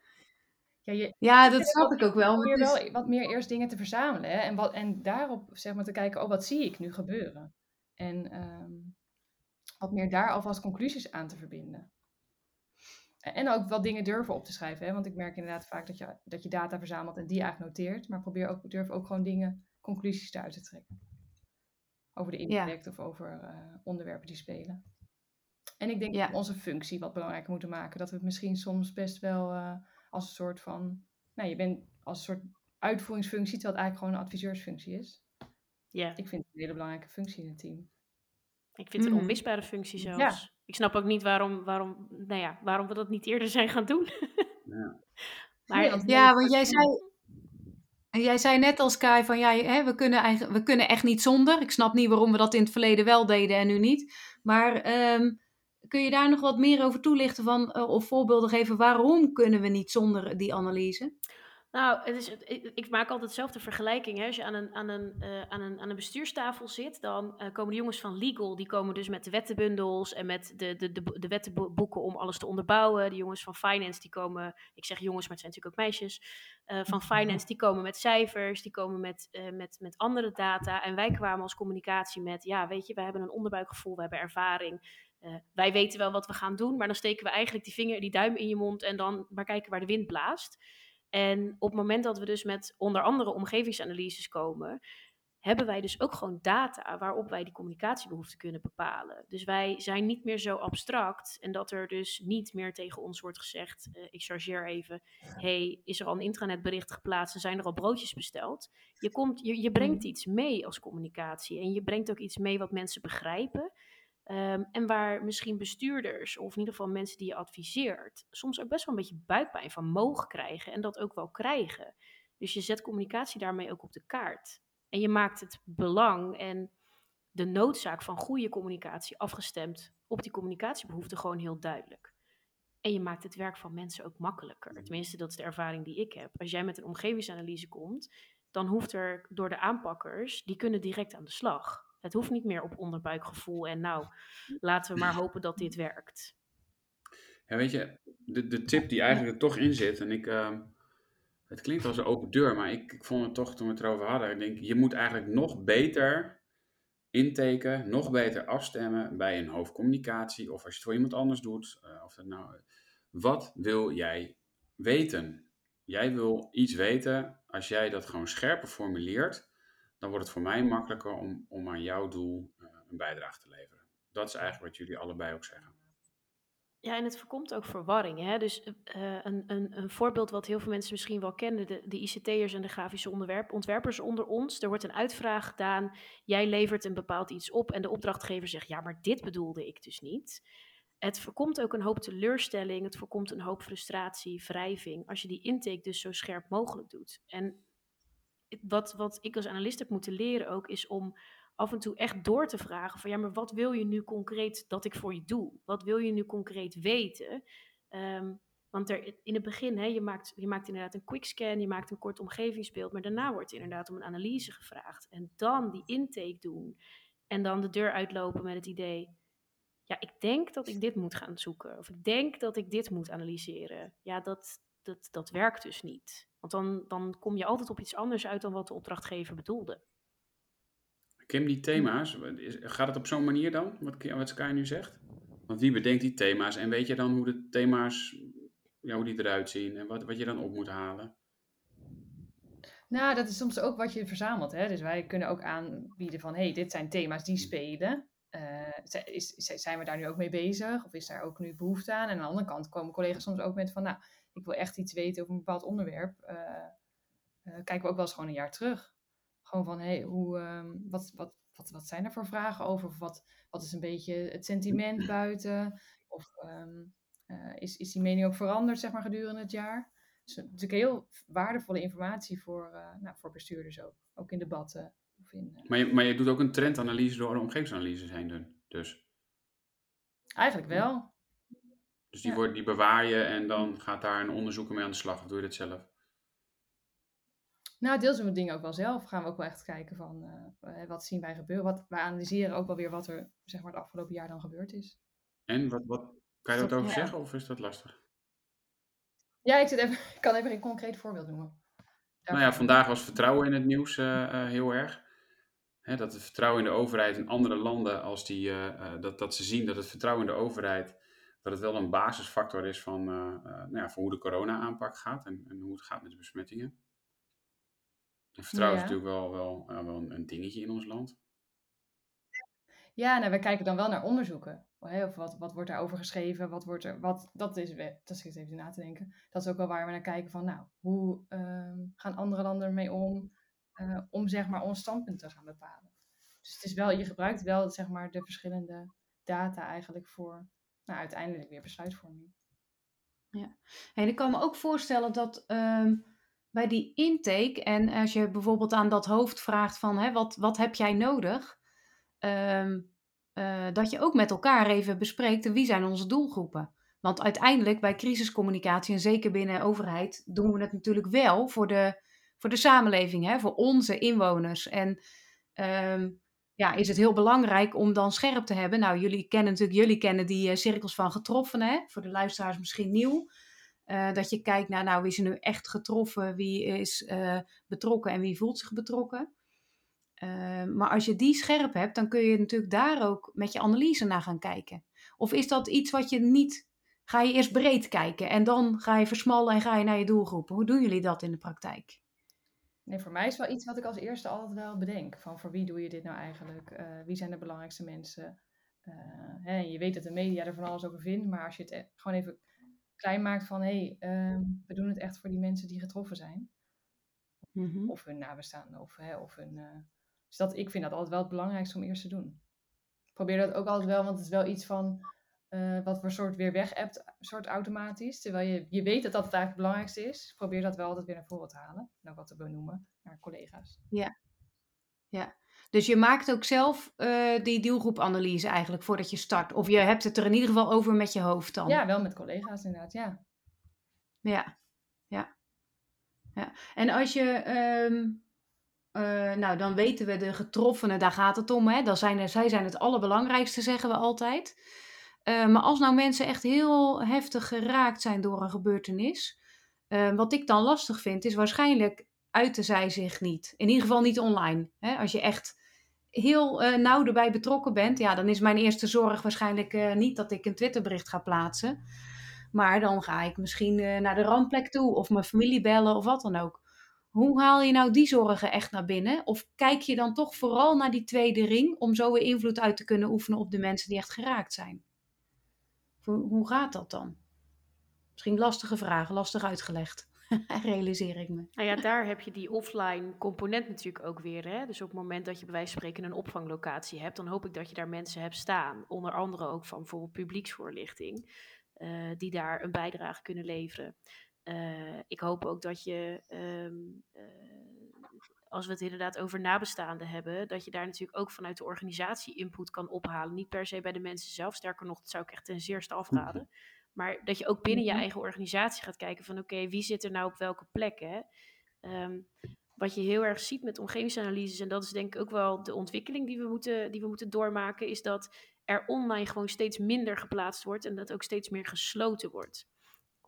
Ja, je, Ja, dat snap ik ook wel. is- wel wat meer eerst dingen te verzamelen. Hè? En, wat, en daarop zeg maar te kijken, oh, wat zie ik nu gebeuren? En ehm, wat meer daar alvast conclusies aan te verbinden. En ook wel dingen durven op te schrijven. Hè? Want ik merk inderdaad vaak dat je, dat je data verzamelt en die eigenlijk noteert. Maar probeer ook, durf ook gewoon dingen, conclusies eruit te trekken. Over de impact of over uh, onderwerpen die spelen. En ik denk ja. dat we onze functie wat belangrijker moeten maken. Dat we het misschien soms best wel uh, als een soort van... Nou, je bent als een soort uitvoeringsfunctie, terwijl het eigenlijk gewoon een adviseursfunctie is. Ja. Ik vind het een hele belangrijke functie in het team. Ik vind het een mm. onmisbare functie zelfs. Ja. Ik snap ook niet waarom, waarom, nou ja, waarom we dat niet eerder zijn gaan doen. ja. Maar, ja, want jij zei, jij zei net als Kai van ja, hè, we, kunnen eigenlijk, we kunnen echt niet zonder. Ik snap niet waarom we dat in het verleden wel deden en nu niet. Maar um, kun je daar nog wat meer over toelichten van, uh, of voorbeelden geven waarom kunnen we niet zonder die analyse? Nou, het is, ik, maak altijd dezelfde vergelijking. Hè. Als je aan een, aan, een, uh, aan, een, aan een bestuurstafel zit, dan uh, komen de jongens van Legal, die komen dus met de wettenbundels en met de, de, de, de wettenboeken om alles te onderbouwen. De jongens van Finance, die komen, ik zeg jongens, maar het zijn natuurlijk ook meisjes, uh, van Finance, die komen met cijfers, die komen met, met, met andere data. En wij kwamen als communicatie met, ja, weet je, we hebben een onderbuikgevoel, we hebben ervaring. Wij weten wel wat we gaan doen, maar dan steken we eigenlijk die vinger, die duim in je mond en dan maar kijken waar de wind blaast. En op het moment dat we dus met onder andere omgevingsanalyses komen, hebben wij dus ook gewoon data waarop wij die communicatiebehoeften kunnen bepalen. Dus wij zijn niet meer zo abstract en dat er dus niet meer tegen ons wordt gezegd, uh, ik chargeer even, hey, is er al een intranetbericht geplaatst en zijn er al broodjes besteld? Je, komt, je, je brengt mm. iets mee als communicatie en je brengt ook iets mee wat mensen begrijpen. Um, en waar misschien bestuurders, of in ieder geval mensen die je adviseert, soms ook best wel een beetje buikpijn van mogen krijgen en dat ook wel krijgen. Dus je zet communicatie daarmee ook op de kaart. En je maakt het belang en de noodzaak van goede communicatie afgestemd op die communicatiebehoeften gewoon heel duidelijk. En je maakt het werk van mensen ook makkelijker. Tenminste, dat is de ervaring die ik heb. Als jij met een omgevingsanalyse komt, dan hoeft er door de aanpakkers, die kunnen direct aan de slag. Het hoeft niet meer op onderbuikgevoel en nou, laten we maar hopen dat dit werkt. Ja, weet je, de, de tip die eigenlijk er toch in zit, en ik, uh, het klinkt als een open deur, maar ik, ik vond het toch toen we het erover hadden, ik denk, je moet eigenlijk nog beter inteken, nog beter afstemmen bij een hoofdcommunicatie, of als je het voor iemand anders doet, uh, of dat nou, wat wil jij weten? Jij wil iets weten, als jij dat gewoon scherper formuleert, dan wordt het voor mij makkelijker om, om aan jouw doel uh, een bijdrage te leveren. Dat is eigenlijk wat jullie allebei ook zeggen. Ja, en het voorkomt ook verwarring. Hè? Dus uh, een, een, een voorbeeld wat heel veel mensen misschien wel kennen, de, de ICT'ers en de grafische onderwerp, ontwerpers onder ons. Er wordt een uitvraag gedaan, jij levert een bepaald iets op en de opdrachtgever zegt, ja, maar dit bedoelde ik dus niet. Het voorkomt ook een hoop teleurstelling, het voorkomt een hoop frustratie, wrijving, als je die intake dus zo scherp mogelijk doet. En wat, wat ik als analist heb moeten leren ook, is om af en toe echt door te vragen van ja, maar wat wil je nu concreet dat ik voor je doe? Wat wil je nu concreet weten? Um, want er, in het begin, hè, je, maakt, je maakt inderdaad een quickscan, je maakt een kort omgevingsbeeld, maar daarna wordt inderdaad om een analyse gevraagd. En dan die intake doen en dan de deur uitlopen met het idee, ja, ik denk dat ik dit moet gaan zoeken. Of ik denk dat ik dit moet analyseren. Ja, dat, dat, dat werkt dus niet. Want dan, dan kom je altijd op iets anders uit dan wat de opdrachtgever bedoelde. Kim, die thema's, gaat het op zo'n manier dan, wat, wat Sky nu zegt? Want wie bedenkt die thema's en weet je dan hoe de thema's, ja, hoe die eruit zien en wat, wat je dan op moet halen? Nou, dat is soms ook wat je verzamelt. Hè? Dus wij kunnen ook aanbieden van, hey, dit zijn thema's die spelen. Uh, is, zijn we daar nu ook mee bezig? Of is daar ook nu behoefte aan? En aan de andere kant komen collega's soms ook met van, nou, ik wil echt iets weten over een bepaald onderwerp, uh, uh, kijken we ook wel eens gewoon een jaar terug. Gewoon van, hey, hoe, um, wat, wat, wat, wat zijn er voor vragen over? Of wat, wat is een beetje het sentiment buiten? Of um, uh, is, is die mening ook veranderd, zeg maar, gedurende het jaar? Dus natuurlijk heel waardevolle informatie voor, nou, voor bestuurders ook. Ook in debatten. Of in, maar, je, maar je doet ook een trendanalyse door een omgevingsanalyse heen dus? Eigenlijk wel. Dus die, wordt, die bewaar je en dan gaat daar een onderzoeker mee aan de slag. Of doe je dit zelf? Nou, deels doen we dingen ook wel zelf. Gaan we ook wel echt kijken van uh, wat zien wij gebeuren. Wat, wij analyseren ook wel weer wat er zeg maar, het afgelopen jaar dan gebeurd is. En wat, wat kan je daar over zeggen of is dat lastig? Ja, ik, zit even, ik kan even een concreet voorbeeld noemen. Nou ja, vandaag was vertrouwen in het nieuws uh, uh, heel erg. Hè, dat het vertrouwen in de overheid in andere landen, als die, dat, dat ze zien dat het vertrouwen in de overheid dat het wel een basisfactor is van, uh, uh, nou ja, voor hoe de corona-aanpak gaat en, en, hoe het gaat met de besmettingen. En vertrouwen ja. is natuurlijk wel, wel, wel een, een, dingetje in ons land. Ja, nou, we kijken dan wel naar onderzoeken. Of wat, wat wordt daarover geschreven? Wat wordt er, wat, dat is, dat is even na te denken. Dat is ook wel waar we naar kijken van, nou, hoe ehm, gaan andere landen ermee om? om zeg maar ons standpunt te gaan bepalen. Dus het is wel, je gebruikt wel zeg maar de verschillende data eigenlijk voor nou, uiteindelijk weer besluitvorming. Ja, en ik kan me ook voorstellen dat ehm, bij die intake, en als je bijvoorbeeld aan dat hoofd vraagt van hè, wat, wat heb jij nodig, um, uh, dat je ook met elkaar even bespreekt wie zijn onze doelgroepen. Want uiteindelijk bij crisiscommunicatie, en zeker binnen overheid, doen we het natuurlijk wel voor de, voor de samenleving, hè, voor onze inwoners. En um, ja, is het heel belangrijk om dan scherp te hebben. Nou, jullie kennen natuurlijk, jullie kennen die uh, cirkels van getroffen, hè? voor de luisteraars misschien nieuw. Uh, dat je kijkt naar, nou, wie is er nu echt getroffen, wie is uh, betrokken en wie voelt zich betrokken. maar als je die scherp hebt, dan kun je natuurlijk daar ook met je analyse naar gaan kijken. Of is dat iets wat je niet, ga je eerst breed kijken en dan ga je versmallen en ga je naar je doelgroepen. Hoe doen jullie dat in de praktijk? Nee, voor mij is wel iets wat ik als eerste altijd wel bedenk. Van voor wie doe je dit nou eigenlijk? Uh, wie zijn de belangrijkste mensen? Uh, hè, je weet dat de media er van alles over vindt, maar als je het e-, gewoon even klein maakt van hé, hey, uh, we doen het echt voor die mensen die getroffen zijn. Mm-hmm. Of hun nabestaanden, of, hè, of hun. Uh, dus dat, ik vind dat altijd wel het belangrijkste om eerst te doen. Ik probeer dat ook altijd wel, want het is wel iets van uh, wat voor soort weer weg hebt, soort automatisch. Terwijl je, je weet dat dat het eigenlijk het belangrijkste is. Probeer dat wel altijd weer naar voren te halen. Nou, wat te benoemen naar collega's. Ja. ja. Dus je maakt ook zelf uh, die doelgroepanalyse eigenlijk voordat je start. Of je hebt het er in ieder geval over met je hoofd dan. Ja, wel met collega's inderdaad, ja. Ja, ja. ja. En als je... Um, uh, nou, dan weten we de getroffenen, daar gaat het om. Hè? Dan zijn er, zij zijn het allerbelangrijkste, zeggen we altijd. Uh, maar als nou mensen echt heel heftig geraakt zijn door een gebeurtenis, uh, wat ik dan lastig vind, is waarschijnlijk uiten zij zich niet. In ieder geval niet online. Hè? Als je echt heel uh, nauw erbij betrokken bent, ja, dan is mijn eerste zorg waarschijnlijk niet dat ik een Twitterbericht ga plaatsen. Maar dan ga ik misschien naar de rampplek toe of mijn familie bellen of wat dan ook. Hoe haal je nou die zorgen echt naar binnen? Of kijk je dan toch vooral naar die tweede ring om zo weer invloed uit te kunnen oefenen op de mensen die echt geraakt zijn? Hoe, gaat dat dan? Misschien lastige vragen, lastig uitgelegd. Realiseer ik me. Nou ja, daar heb je die offline component natuurlijk ook weer. Hè? Dus op het moment dat je bij wijze van spreken een opvanglocatie hebt, dan hoop ik dat je daar mensen hebt staan. Onder andere ook van bijvoorbeeld publieksvoorlichting, uh, die daar een bijdrage kunnen leveren. Uh, ik hoop ook dat je um, uh, als we het inderdaad over nabestaanden hebben, dat je daar natuurlijk ook vanuit de organisatie input kan ophalen. Niet per se bij de mensen zelf, sterker nog, dat zou ik echt ten zeerste afraden. Mhm. Maar dat je ook binnen je mhm. eigen organisatie gaat kijken van oké, wie zit er nou op welke plekken? Um, wat je heel erg ziet met omgevingsanalyses, en dat is denk ik ook wel de ontwikkeling die we moeten, die we moeten doormaken, is dat er online gewoon steeds minder geplaatst wordt en dat ook steeds meer gesloten wordt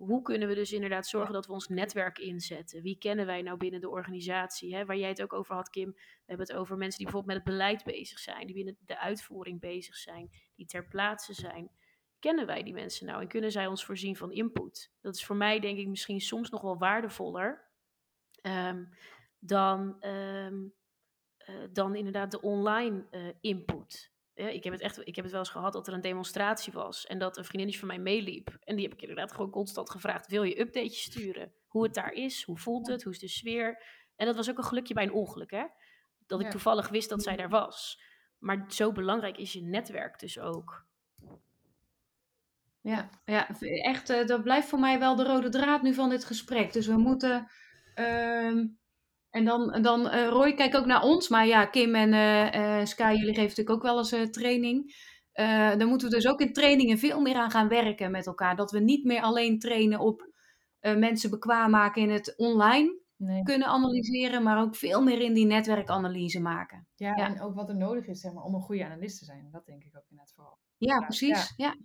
hoe kunnen we dus inderdaad zorgen dat we ons netwerk inzetten? Wie kennen wij nou binnen de organisatie? Hè? Waar jij het ook over had, Kim. We hebben het over mensen die bijvoorbeeld met het beleid bezig zijn, die binnen de uitvoering bezig zijn, die ter plaatse zijn. Kennen wij die mensen nou en kunnen zij ons voorzien van input? Dat is voor mij denk ik misschien soms nog wel waardevoller um, dan, um, uh, dan inderdaad de online uh, input. Ja, ik, heb het echt, ik heb het wel eens gehad dat er een demonstratie was en dat een vriendinnetje van mij meeliep. En die heb ik inderdaad gewoon constant gevraagd: wil je updates sturen? Hoe het daar is, hoe voelt het, hoe is de sfeer? En dat was ook een gelukje bij een ongeluk, hè? Dat ik toevallig wist dat zij daar was. Maar zo belangrijk is je netwerk dus ook. Ja, ja echt, uh, dat blijft voor mij wel de rode draad nu van dit gesprek. Dus we moeten. Uh, en dan, dan uh, Roy, kijk ook naar ons. Maar ja, Kim en uh, Sky, jullie geven natuurlijk ook wel eens training. dan moeten we dus ook in trainingen veel meer aan gaan werken met elkaar. Dat we niet meer alleen trainen op mensen bekwaam maken in het online nee. kunnen analyseren, maar ook veel meer in die netwerkanalyse maken. Ja, ja, en ook wat er nodig is zeg maar, om een goede analist te zijn. Dat denk ik ook inderdaad vooral. Ja, precies. Ja.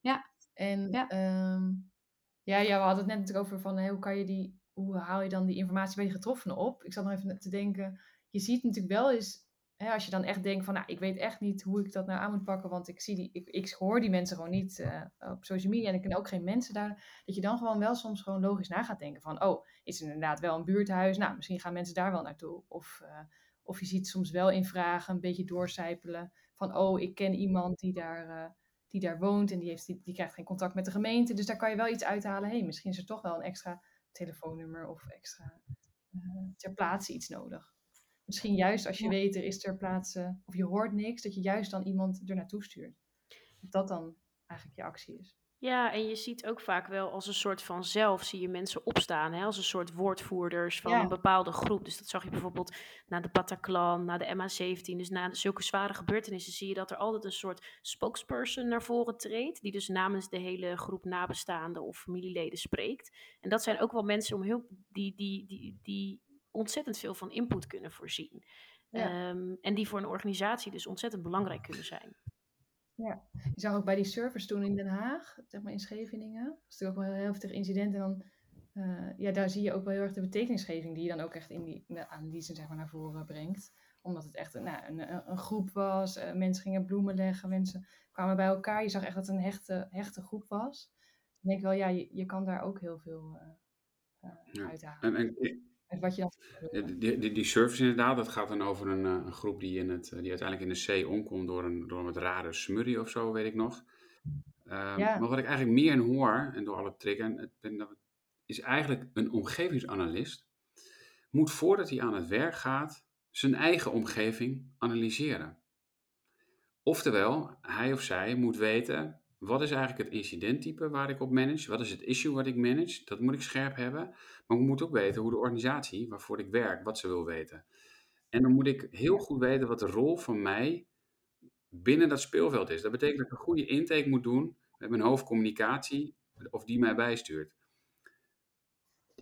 ja. En ja. Um, ja, ja, we hadden het net natuurlijk over van hey, hoe kan je die hoe haal je dan die informatie bij die getroffenen op? Ik zat nog even te denken, je ziet natuurlijk wel eens hè, als je dan echt denkt van, nou, ik weet echt niet hoe ik dat nou aan moet pakken, want ik, zie die, ik, ik hoor die mensen gewoon niet uh, op social media en ik ken ook geen mensen daar, dat je dan gewoon wel soms gewoon logisch na gaat denken van, oh, is er inderdaad wel een buurthuis? Nou, misschien gaan mensen daar wel naartoe. Of, uh, of je ziet soms wel in vragen een beetje doorcijpelen van, oh, ik ken iemand die daar, uh, die daar woont en die, heeft, die, die krijgt geen contact met de gemeente, dus daar kan je wel iets uithalen. Hé, hey, misschien is er toch wel een extra telefoonnummer of extra ter plaatse iets nodig misschien juist als je ja. weet er is ter plaatse of je hoort niks, dat je juist dan iemand er naartoe stuurt. Dat dat dan eigenlijk je actie is. Ja, en je ziet ook vaak wel als een soort van zelf zie je mensen opstaan, hè, als een soort woordvoerders van Ja. een bepaalde groep. Dus dat zag je bijvoorbeeld na de Bataclan, na de MH17, dus na zulke zware gebeurtenissen zie je dat er altijd een soort spokesperson naar voren treedt, die dus namens de hele groep nabestaanden of familieleden spreekt. En dat zijn ook wel mensen om heel, die, die, die, die ontzettend veel van input kunnen voorzien. Ja. Ehm, en die voor een organisatie dus ontzettend belangrijk kunnen zijn. Je zag ook bij die servers toen in Den Haag, zeg maar in Scheveningen, dat is natuurlijk ook wel een heel heftig incident. En dan, eh, ja, daar zie je ook wel heel erg de betekenisgeving die je dan ook echt in die in de analyse zeg maar, naar voren brengt. Omdat het echt een, nou, een, een, groep was, eh, mensen gingen bloemen leggen, mensen kwamen bij elkaar. Je zag echt dat het een hechte, hechte groep was. Dan denk ik wel, ja, je, je kan daar ook heel veel eh, eh, Ja. uithalen. En, en Uit wat je dan... Ja, Die, die, die service inderdaad, dat gaat dan over een, eh, een groep die, in het, eh, die uiteindelijk in de zee omkomt door een, door een wat rare smurrie of zo, weet ik nog. Ehm, Ja. Maar wat ik eigenlijk meer in hoor, en door alle dat is eigenlijk een omgevingsanalist moet voordat hij aan het werk gaat, zijn eigen omgeving analyseren. Oftewel, hij of zij moet weten, wat is eigenlijk het incidenttype waar ik op manage? Wat is het issue wat ik manage? Dat moet ik scherp hebben. Maar ik moet ook weten hoe de organisatie waarvoor ik werk, wat ze wil weten. En dan moet ik heel goed weten wat de rol van mij binnen dat speelveld is. Dat betekent dat ik een goede intake moet doen met mijn hoofdcommunicatie, of die mij bijstuurt.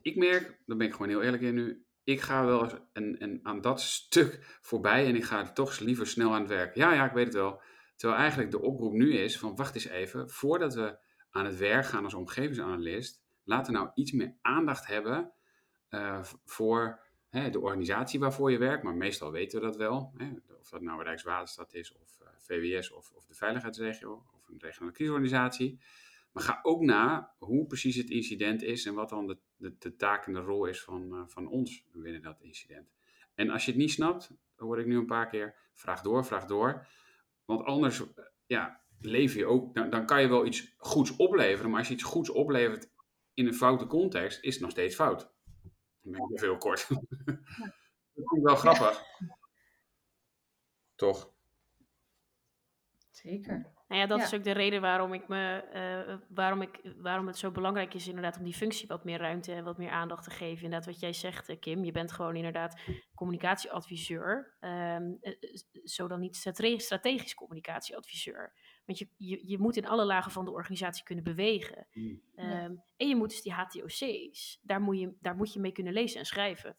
Ik merk, daar ben ik gewoon heel eerlijk in nu, ik ga wel eens en, en aan dat stuk voorbij en ik ga toch liever snel aan het werk. Ja, ja, ik weet het wel. Terwijl eigenlijk de oproep nu is van wacht eens even, voordat we aan het werk gaan als omgevingsanalist, laten we nou iets meer aandacht hebben uh, voor hè, de organisatie waarvoor je werkt. Maar meestal weten we dat wel. Hè, of dat nou Rijkswaterstaat is of uh, VWS of, of de veiligheidsregio of een regionale crisisorganisatie. Maar ga ook na hoe precies het incident is en wat dan de, de, de taak en de rol is van, uh, van ons binnen dat incident. En als je het niet snapt, hoor ik nu een paar keer, vraag door, vraag door. Want anders ja, lever je ook, dan, dan kan je wel iets goeds opleveren, maar als je iets goeds oplevert in een foute context, is het nog steeds fout. Dan ben ik veel kort. dat vind ik wel grappig. Toch? Zeker. Nou ja, dat Ja. is ook de reden waarom, ik me, eh, waarom, ik, waarom het zo belangrijk is inderdaad om die functie wat meer ruimte en wat meer aandacht te geven. Inderdaad, wat jij zegt, eh, Kim, je bent gewoon inderdaad communicatieadviseur. eh, zo dan niet strate- strategisch communicatieadviseur. Want je, je, je moet in alle lagen van de organisatie kunnen bewegen. Hmm. Ehm, En je moet dus die HTOC's, daar moet, je, daar moet je mee kunnen lezen en schrijven.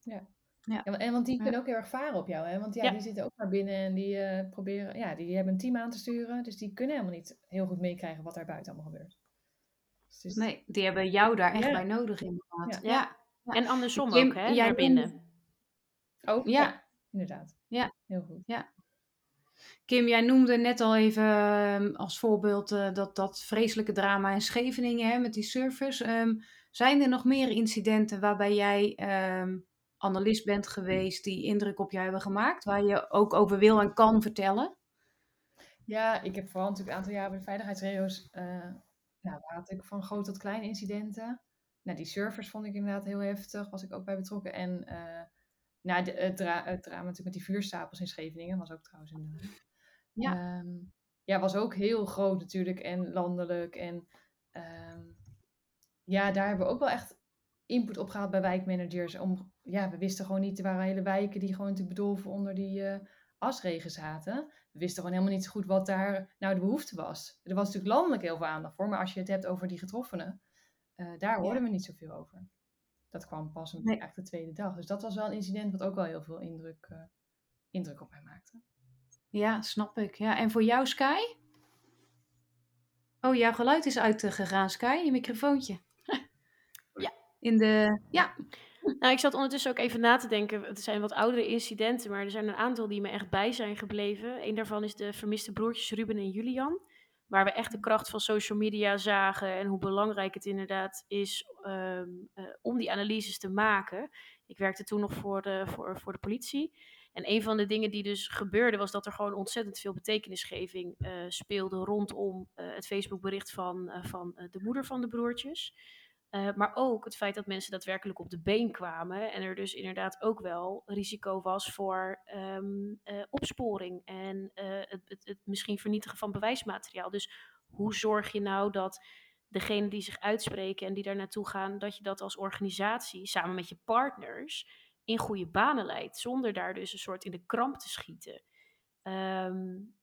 Ja, en want die Ja. kunnen ook heel erg varen op jou, hè? Want ja, Ja. die zitten ook maar binnen en die eh, proberen, ja, die hebben een team aan te sturen. Dus die kunnen helemaal niet heel goed meekrijgen wat daar buiten allemaal gebeurt. Dus het is- Nee, die hebben jou daar echt Ja. bij nodig inderdaad. Ja. Ja. Ja. En andersom ook, hè, jij binnen. Oh, Ja. ja. inderdaad. Ja. Heel goed. Kim, jij noemde net al even ehm, als voorbeeld eh, dat, dat vreselijke drama in Scheveningen hè, met die surfers. Ehm, zijn er nog meer incidenten waarbij jij ehm, analist bent geweest die indruk op jou hebben gemaakt, waar je ook over wil en kan vertellen? Ja, ik heb vooral natuurlijk een aantal jaren bij de veiligheidsregio's, eh nou, had ik van groot tot klein incidenten. Nou, die servers vond ik inderdaad heel heftig, was ik ook bij betrokken. En eh nou, de, het, dra het drama natuurlijk met die vuurstapels in Scheveningen, was ook trouwens in Den Haag. Ja. Ehm, ja, was ook heel groot natuurlijk en landelijk. En ehm, ja, daar hebben we ook wel echt input op gehad bij wijkmanagers. Om, ja, we wisten gewoon niet, er waren hele wijken die gewoon natuurlijk bedolven onder die eh, asregen zaten. We wisten gewoon helemaal niet zo goed wat daar nou de behoefte was. Er was natuurlijk landelijk heel veel aandacht voor, maar als je het hebt over die getroffenen, eh, daar hoorden we niet zoveel over. Dat kwam pas een, Nee. de tweede dag. Dus dat was wel een incident wat ook wel heel veel indruk, eh, indruk op mij maakte. Ja, snap ik. Ja, en voor jou, Sky? Oh, jouw geluid is uitgegaan, Sky, je microfoontje. In de... Ja, Nou, ik zat ondertussen ook even na te denken. Het zijn wat oudere incidenten, maar er zijn een aantal die me echt bij zijn gebleven. Een daarvan is de vermiste broertjes Ruben en Julian. Waar we echt de kracht van social media zagen en hoe belangrijk het inderdaad is ehm, eh, om die analyses te maken. Ik werkte toen nog voor de, voor, voor de politie. En een van de dingen die dus gebeurde, was dat er gewoon ontzettend veel betekenisgeving eh, speelde rondom uh, het Facebookbericht van, uh, van de moeder van de broertjes. Maar ook het feit dat mensen daadwerkelijk op de been kwamen en er dus inderdaad ook wel risico was voor um, opsporing en het, het, het misschien vernietigen van bewijsmateriaal. Dus hoe zorg je nou dat degenen die zich uitspreken en die daar naartoe gaan, dat je dat als organisatie samen met je partners in goede banen leidt, zonder daar dus een soort in de kramp te schieten. Um,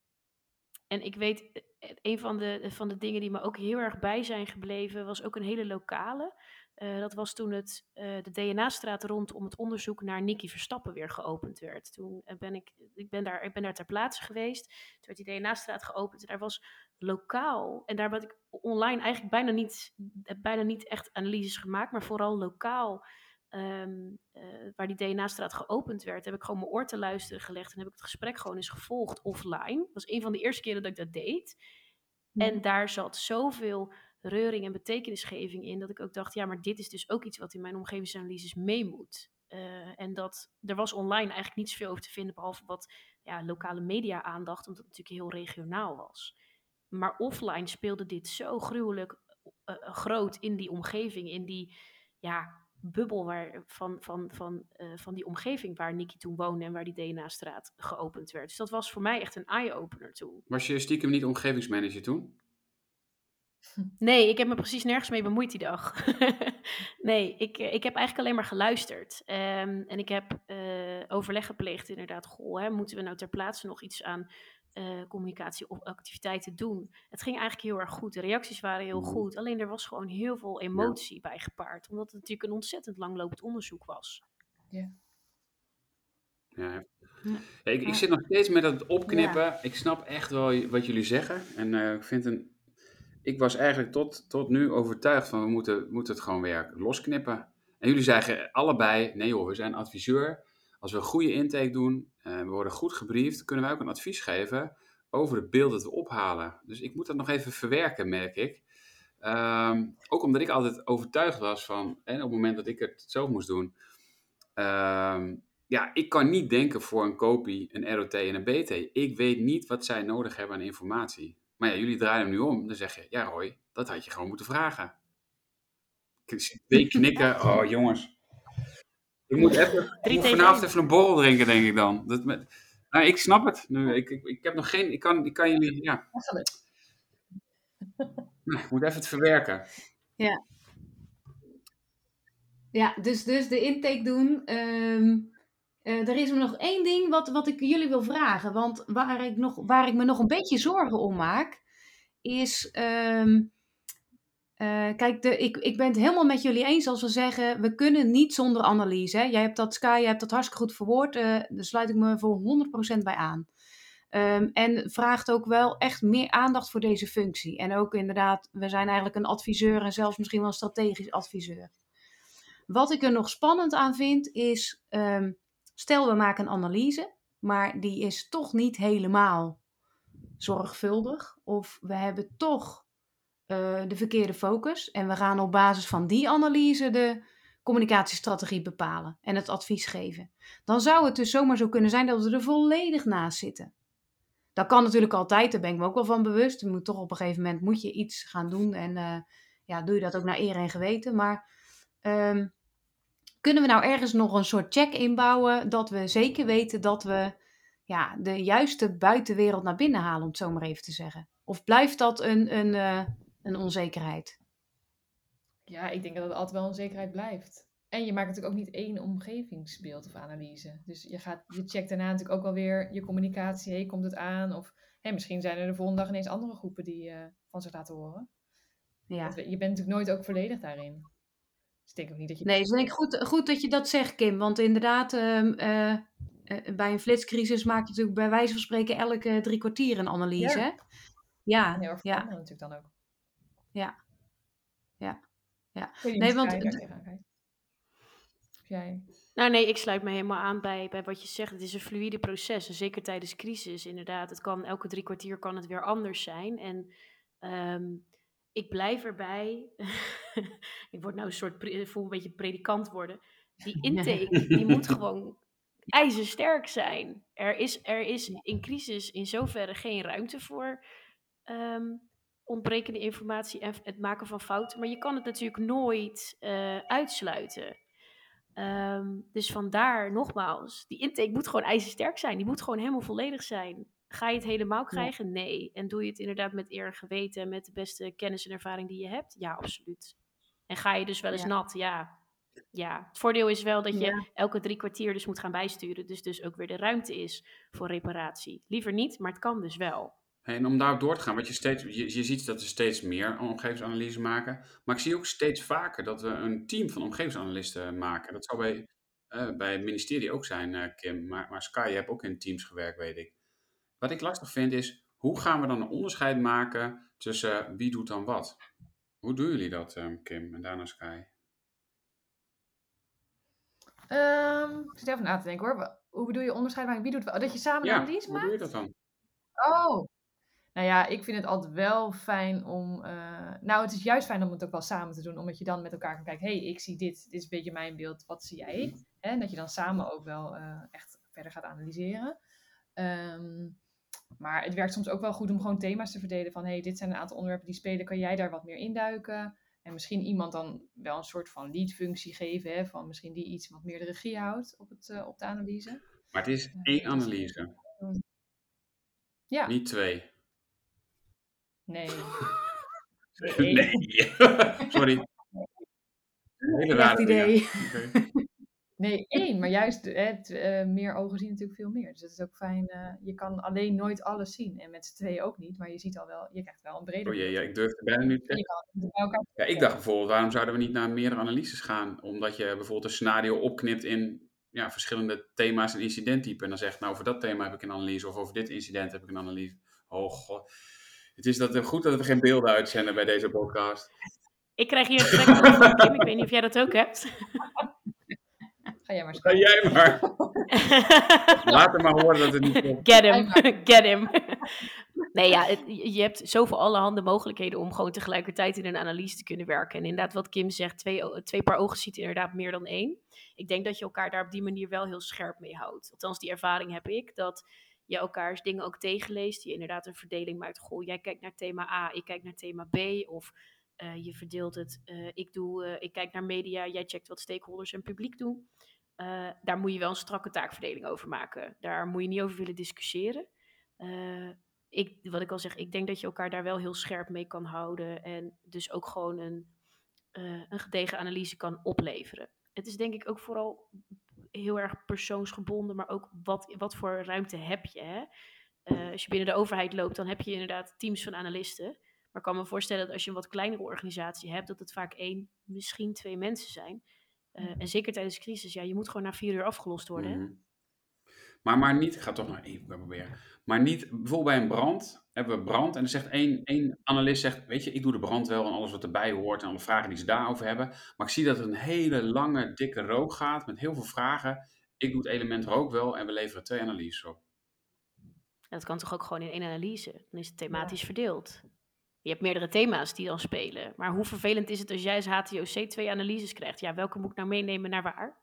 en ik weet, eh, eh, een van de, van de dingen die me ook heel erg bij zijn gebleven, was ook een hele lokale. Dat was toen het, de DNA-straat rondom het onderzoek naar Nicky Verstappen weer geopend werd. Toen ben ik, ik, ben daar, ik ben daar ter plaatse geweest. Toen werd die DNA-straat geopend. En daar was lokaal, en daar had ik online eigenlijk bijna niet, bijna niet echt analyses gemaakt, maar vooral lokaal um, uh, waar die DNA-straat geopend werd, heb ik gewoon mijn oor te luisteren gelegd en heb ik het gesprek gewoon eens gevolgd offline. Dat was een van de eerste keren dat ik dat deed. Mm. En daar zat zoveel reuring en betekenisgeving in, dat ik ook dacht, ja, maar dit is dus ook iets wat in mijn omgevingsanalyses mee moet. Uh, en dat er was online eigenlijk niet zoveel over te vinden, behalve wat ja, lokale media aandacht, omdat het natuurlijk heel regionaal was. Maar offline speelde dit zo gruwelijk uh, groot in die omgeving, in die ja, bubbel waar, van, van, van, uh, van die omgeving waar Nicky toen woonde en waar die DNA-straat geopend werd. Dus dat was voor mij echt een eye-opener toen. Was je stiekem niet omgevingsmanager toen? Nee, ik heb me precies nergens mee bemoeid die dag. nee, ik, eh, ik heb eigenlijk alleen maar geluisterd. Um, en ik heb uh, overleg gepleegd inderdaad. Goh, hè, moeten we nou ter plaatse nog iets aan uh, communicatie of activiteiten doen. Het ging eigenlijk heel erg goed. De reacties waren heel Mhm. goed. Alleen er was gewoon heel veel emotie bij gepaard. Omdat het natuurlijk een ontzettend langlopend onderzoek was. Ja. Ja. Ja, ik, ik zit nog steeds met dat opknippen. Ik snap echt wel wat jullie zeggen. En eh, ik vind een. Ik was eigenlijk tot, tot nu overtuigd van we moeten, moeten het gewoon weer losknippen. En jullie zeggen allebei: nee hoor, we zijn adviseur. Als we een goede intake doen, eh, we worden goed gebriefd, kunnen wij ook een advies geven over het beeld dat we ophalen. Dus ik moet dat nog even verwerken, merk ik. Ehm, ook omdat ik altijd overtuigd was van, en op het moment dat ik het zelf moest doen, ehm, ja, ik kan niet denken voor een kopie, een ROT en een BT. Ik weet niet wat zij nodig hebben aan informatie. Maar ja, jullie draaien hem nu om. Dan zeg je, ja Roy, dat had je gewoon moeten vragen. Ik zie twee knikken. Oh jongens. Ik moet, even, ik moet vanavond even een borrel drinken, denk ik dan. Dat met, nou, ik snap het. Nu, ik, ik, ik heb nog geen, ik kan, ik kan jullie, ja. Nou, ik moet even het verwerken. Ja, dus, dus de intake doen. Ehm, eh, er is nog één ding wat, wat ik jullie wil vragen. Want waar ik, nog, waar ik me nog een beetje zorgen om maak, is. ehm, eh, kijk, de, ik, ik ben het helemaal met jullie eens als we zeggen: we kunnen niet zonder analyse. Hè? Jij hebt dat, Sky, jij hebt dat hartstikke goed verwoord. eh, daar sluit ik me voor 100% bij aan. Ehm, en vraagt ook wel echt meer aandacht voor deze functie. En ook inderdaad, we zijn eigenlijk een adviseur en zelfs misschien wel een strategisch adviseur. Wat ik er nog spannend aan vind is, ehm, stel we maken een analyse, maar die is toch niet helemaal zorgvuldig. Of we hebben toch eh, de verkeerde focus en we gaan op basis van die analyse de communicatiestrategie bepalen en het advies geven. Dan zou het dus zomaar zo kunnen zijn dat we er volledig naast zitten. Dat kan natuurlijk altijd, daar ben ik me ook wel van bewust. Je moet toch op een gegeven moment moet je iets gaan doen en eh, ja, doe je dat ook naar eer en geweten. Maar ehm, kunnen we nou ergens nog een soort check inbouwen dat we zeker weten dat we ja, de juiste buitenwereld naar binnen halen, om het zo maar even te zeggen? Of blijft dat een, een, eh, een onzekerheid? Ja, ik denk dat het altijd wel een zekerheid blijft. En je maakt natuurlijk ook niet één omgevingsbeeld of analyse. Dus je, gaat, je checkt daarna natuurlijk ook wel weer je communicatie. Hey, komt het aan? Of hey, misschien zijn er de volgende dag ineens andere groepen die eh, van zich laten horen. Ja. Je bent natuurlijk nooit ook volledig daarin. Dus ik denk ook niet dat je... Nee, dus denk ik goed, goed dat je dat zegt, Kim. Want inderdaad, ehm, eh, eh, bij een flitscrisis maak je natuurlijk bij wijze van spreken elke drie kwartier een analyse. Ja. heel erg ja, natuurlijk dan ook. Ja, ja, ja. Nee, want jij? Nou nee, ik sluit me helemaal aan bij, bij wat je zegt. Het is een fluïde proces. En zeker tijdens crisis, inderdaad. Het kan elke drie kwartier kan het weer anders zijn. En ehm, ik blijf erbij. ik word nou een soort, voel een beetje predikant worden. Die intake, die moet gewoon ijzersterk zijn. Er is, er is in crisis in zoverre geen ruimte voor ehm, ontbrekende informatie en het maken van fouten. Maar je kan het natuurlijk nooit eh, uitsluiten. Ehm, dus vandaar nogmaals, die intake moet gewoon ijzersterk zijn. Die moet gewoon helemaal volledig zijn. Ga je het helemaal krijgen? Nee. En doe je het inderdaad met eer en geweten en met de beste kennis en ervaring die je hebt? Ja, absoluut. En ga je dus wel eens Ja. nat? Ja. Ja, het voordeel is wel dat je Ja. elke drie kwartier dus moet gaan bijsturen. Dus dus ook weer de ruimte is voor reparatie. Liever niet, maar het kan dus wel. En om daarop door te gaan, wat je steeds, je, je ziet dat we steeds meer omgevingsanalyse maken. Maar ik zie ook steeds vaker dat we een team van omgevingsanalisten maken. Dat zou bij, eh, bij het ministerie ook zijn, eh, Kim. Maar, maar Sky, je hebt ook in teams gewerkt, weet ik. Wat ik lastig vind is, hoe gaan we dan een onderscheid maken tussen eh, wie doet dan wat? Hoe doen jullie dat, Kim en daarna Sky? Ehm, ik zit even na te denken hoor. Hoe bedoel je onderscheid maken? Wie doet wat? Dat je samen een Ja, analyse hoe maakt? doe je dat dan? Oh. Nou ja, ik vind het altijd wel fijn om. eh, nou, het is juist fijn om het ook wel samen te doen, omdat je dan met elkaar kan kijken: hé, hey, ik zie dit, dit is een beetje mijn beeld, wat zie jij? En dat je dan samen ook wel eh, echt verder gaat analyseren. Ehm, maar het werkt soms ook wel goed om gewoon thema's te verdelen: van hé, hey, dit zijn een aantal onderwerpen die spelen, kan jij daar wat meer induiken? En misschien iemand dan wel een soort van lead-functie geven, hè, van misschien die iets wat meer de regie houdt op, het, eh, op de analyse. Maar het is één is- analyse, Ja, niet twee. Nee. Nee. Sorry. Een hele rare idee. Nee, één, maar juist hè, t- eh, meer ogen zien natuurlijk veel meer. Dus het is ook fijn. eh, je kan alleen nooit alles zien. En met z'n tweeën ook niet, maar je ziet al wel, je krijgt wel een breder Oh jee, ja, ik durf het bijna niet te. Ja, ik dacht bijvoorbeeld, waarom zouden we niet naar meerdere analyses gaan? Omdat je bijvoorbeeld een scenario opknipt in ja, verschillende thema's en incidenttypen. En dan zegt, nou, voor dat thema heb ik een analyse, of over dit incident heb ik een analyse. Oh god. Het is dat, goed dat we geen beelden uitzenden bij deze podcast. Ik krijg hier een trek van Kim. Ik weet niet of jij dat ook hebt. Ga jij maar Ga jij maar. Laat hem maar horen dat het niet klopt. Get him, get him. Nee, ja, het- je hebt zoveel allerhande mogelijkheden om gewoon tegelijkertijd in een analyse te kunnen werken. En inderdaad, wat Kim zegt, twee, twee paar ogen ziet inderdaad meer dan één. Ik denk dat je elkaar daar op die manier wel heel scherp mee houdt. Althans, die ervaring heb ik, dat je elkaars dingen ook tegenleest. Je inderdaad een verdeling maakt. Goh, jij kijkt naar thema A, ik kijk naar thema B. Of eh, je verdeelt het, eh, ik, doe, eh, ik kijk naar media, jij checkt wat stakeholders en publiek doen. Daar moet je wel een strakke taakverdeling over maken. Daar moet je niet over willen discussiëren. Ik, wat ik al zeg, ik denk dat je elkaar daar wel heel scherp mee kan houden. En dus ook gewoon een, een gedegen analyse kan opleveren. Het is denk ik ook vooral heel erg persoonsgebonden, maar ook wat, wat voor ruimte heb je. Hè? Eh, als je binnen de overheid loopt, dan heb je inderdaad teams van analisten. Maar ik kan me voorstellen dat als je een wat kleinere organisatie hebt, dat het vaak één, misschien twee mensen zijn. Eh, en zeker tijdens crisis, ja, je moet gewoon na vier uur afgelost worden. Mhm. Maar, maar niet, ik ga toch nog even proberen. Maar niet, bijvoorbeeld bij een brand, hebben we brand en dan zegt één, één analist, zegt, weet je, ik doe de brand wel en alles wat erbij hoort en alle vragen die ze daarover hebben. Maar ik zie dat er een hele lange, dikke rook gaat met heel veel vragen. Ik doe het element rook wel en we leveren twee analyses op. En dat kan toch ook gewoon in één analyse? Dan is het thematisch verdeeld. Je hebt meerdere thema's die dan spelen. Maar hoe vervelend is het als jij als HTOC twee analyses krijgt? Ja, welke moet ik nou meenemen naar waar?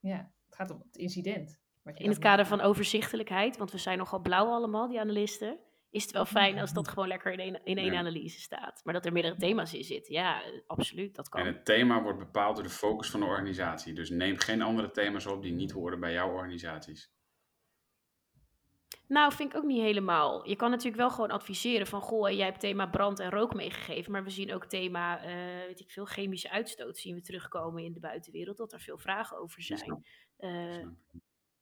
Ja, het gaat om het incident. In het kader van overzichtelijkheid, want we zijn nogal blauw allemaal, die analisten. Is het wel fijn als dat gewoon lekker in één, in één Ja. analyse staat. Maar dat er meerdere thema's in zitten, ja, absoluut, dat kan. En het thema wordt bepaald door de focus van de organisatie. Dus neem geen andere thema's op die niet horen bij jouw organisaties. Nou, vind ik ook niet helemaal. Je kan natuurlijk wel gewoon adviseren van... goh, jij hebt thema brand en rook meegegeven... maar we zien ook thema, eh, weet ik veel, chemische uitstoot... zien we terugkomen in de buitenwereld... dat er veel vragen over zijn. snap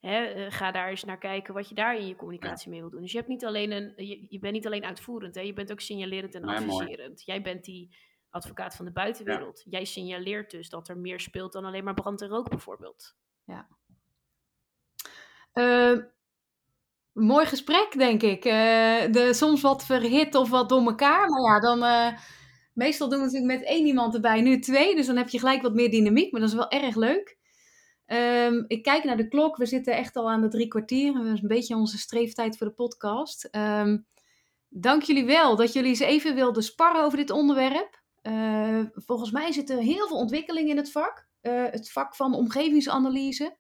Eh, ga daar eens naar kijken wat je daar in je communicatie mee wil doen. Dus je, hebt niet alleen een, je, je bent niet alleen uitvoerend... Hè, je bent ook signalerend en Nee, mooi. adviserend. Jij bent die advocaat van de buitenwereld. Jij signaleert dus dat er meer speelt... dan alleen maar brand en rook bijvoorbeeld. Eh, mooi gesprek, denk ik. Eh, de, soms wat verhit of wat door elkaar. Maar ja, dan. eh, meestal doen we het natuurlijk met één iemand erbij, nu twee. Dus dan heb je gelijk wat meer dynamiek. Maar dat is wel erg leuk. Ehm, ik kijk naar de klok. We zitten echt al aan de drie kwartier. Dat is een beetje onze streeftijd voor de podcast. Um, dank jullie wel dat jullie eens even wilden sparren over dit onderwerp. Uh, volgens mij zit er heel veel ontwikkeling in het vak. Uh, het vak van omgevingsanalyse.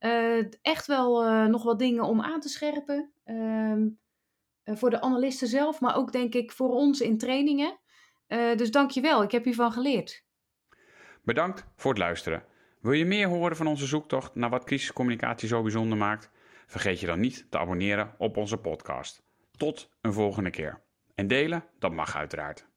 Uh, echt wel nog wat dingen om aan te scherpen. Um, voor de analisten zelf, maar ook denk ik voor ons in trainingen. dus dank je wel. Ik heb hiervan geleerd. Bedankt voor het luisteren. Wil je meer horen van onze zoektocht naar wat crisiscommunicatie zo bijzonder maakt? Vergeet je dan niet te abonneren op onze podcast. Tot een volgende keer. En delen, dat mag uiteraard.